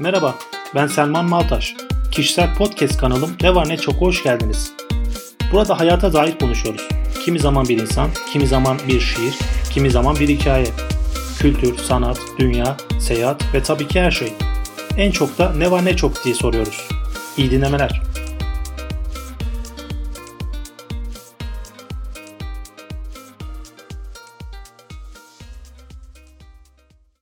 Merhaba, ben Selman Maltaş. Kişisel podcast kanalım Ne Var Ne Çok hoş geldiniz. Burada hayata dair konuşuyoruz. Kimi zaman bir insan, kimi zaman bir şiir, kimi zaman bir hikaye. Kültür, sanat, dünya, seyahat ve tabii ki her şey. En çok da ne var ne çok diye soruyoruz. İyi dinlemeler.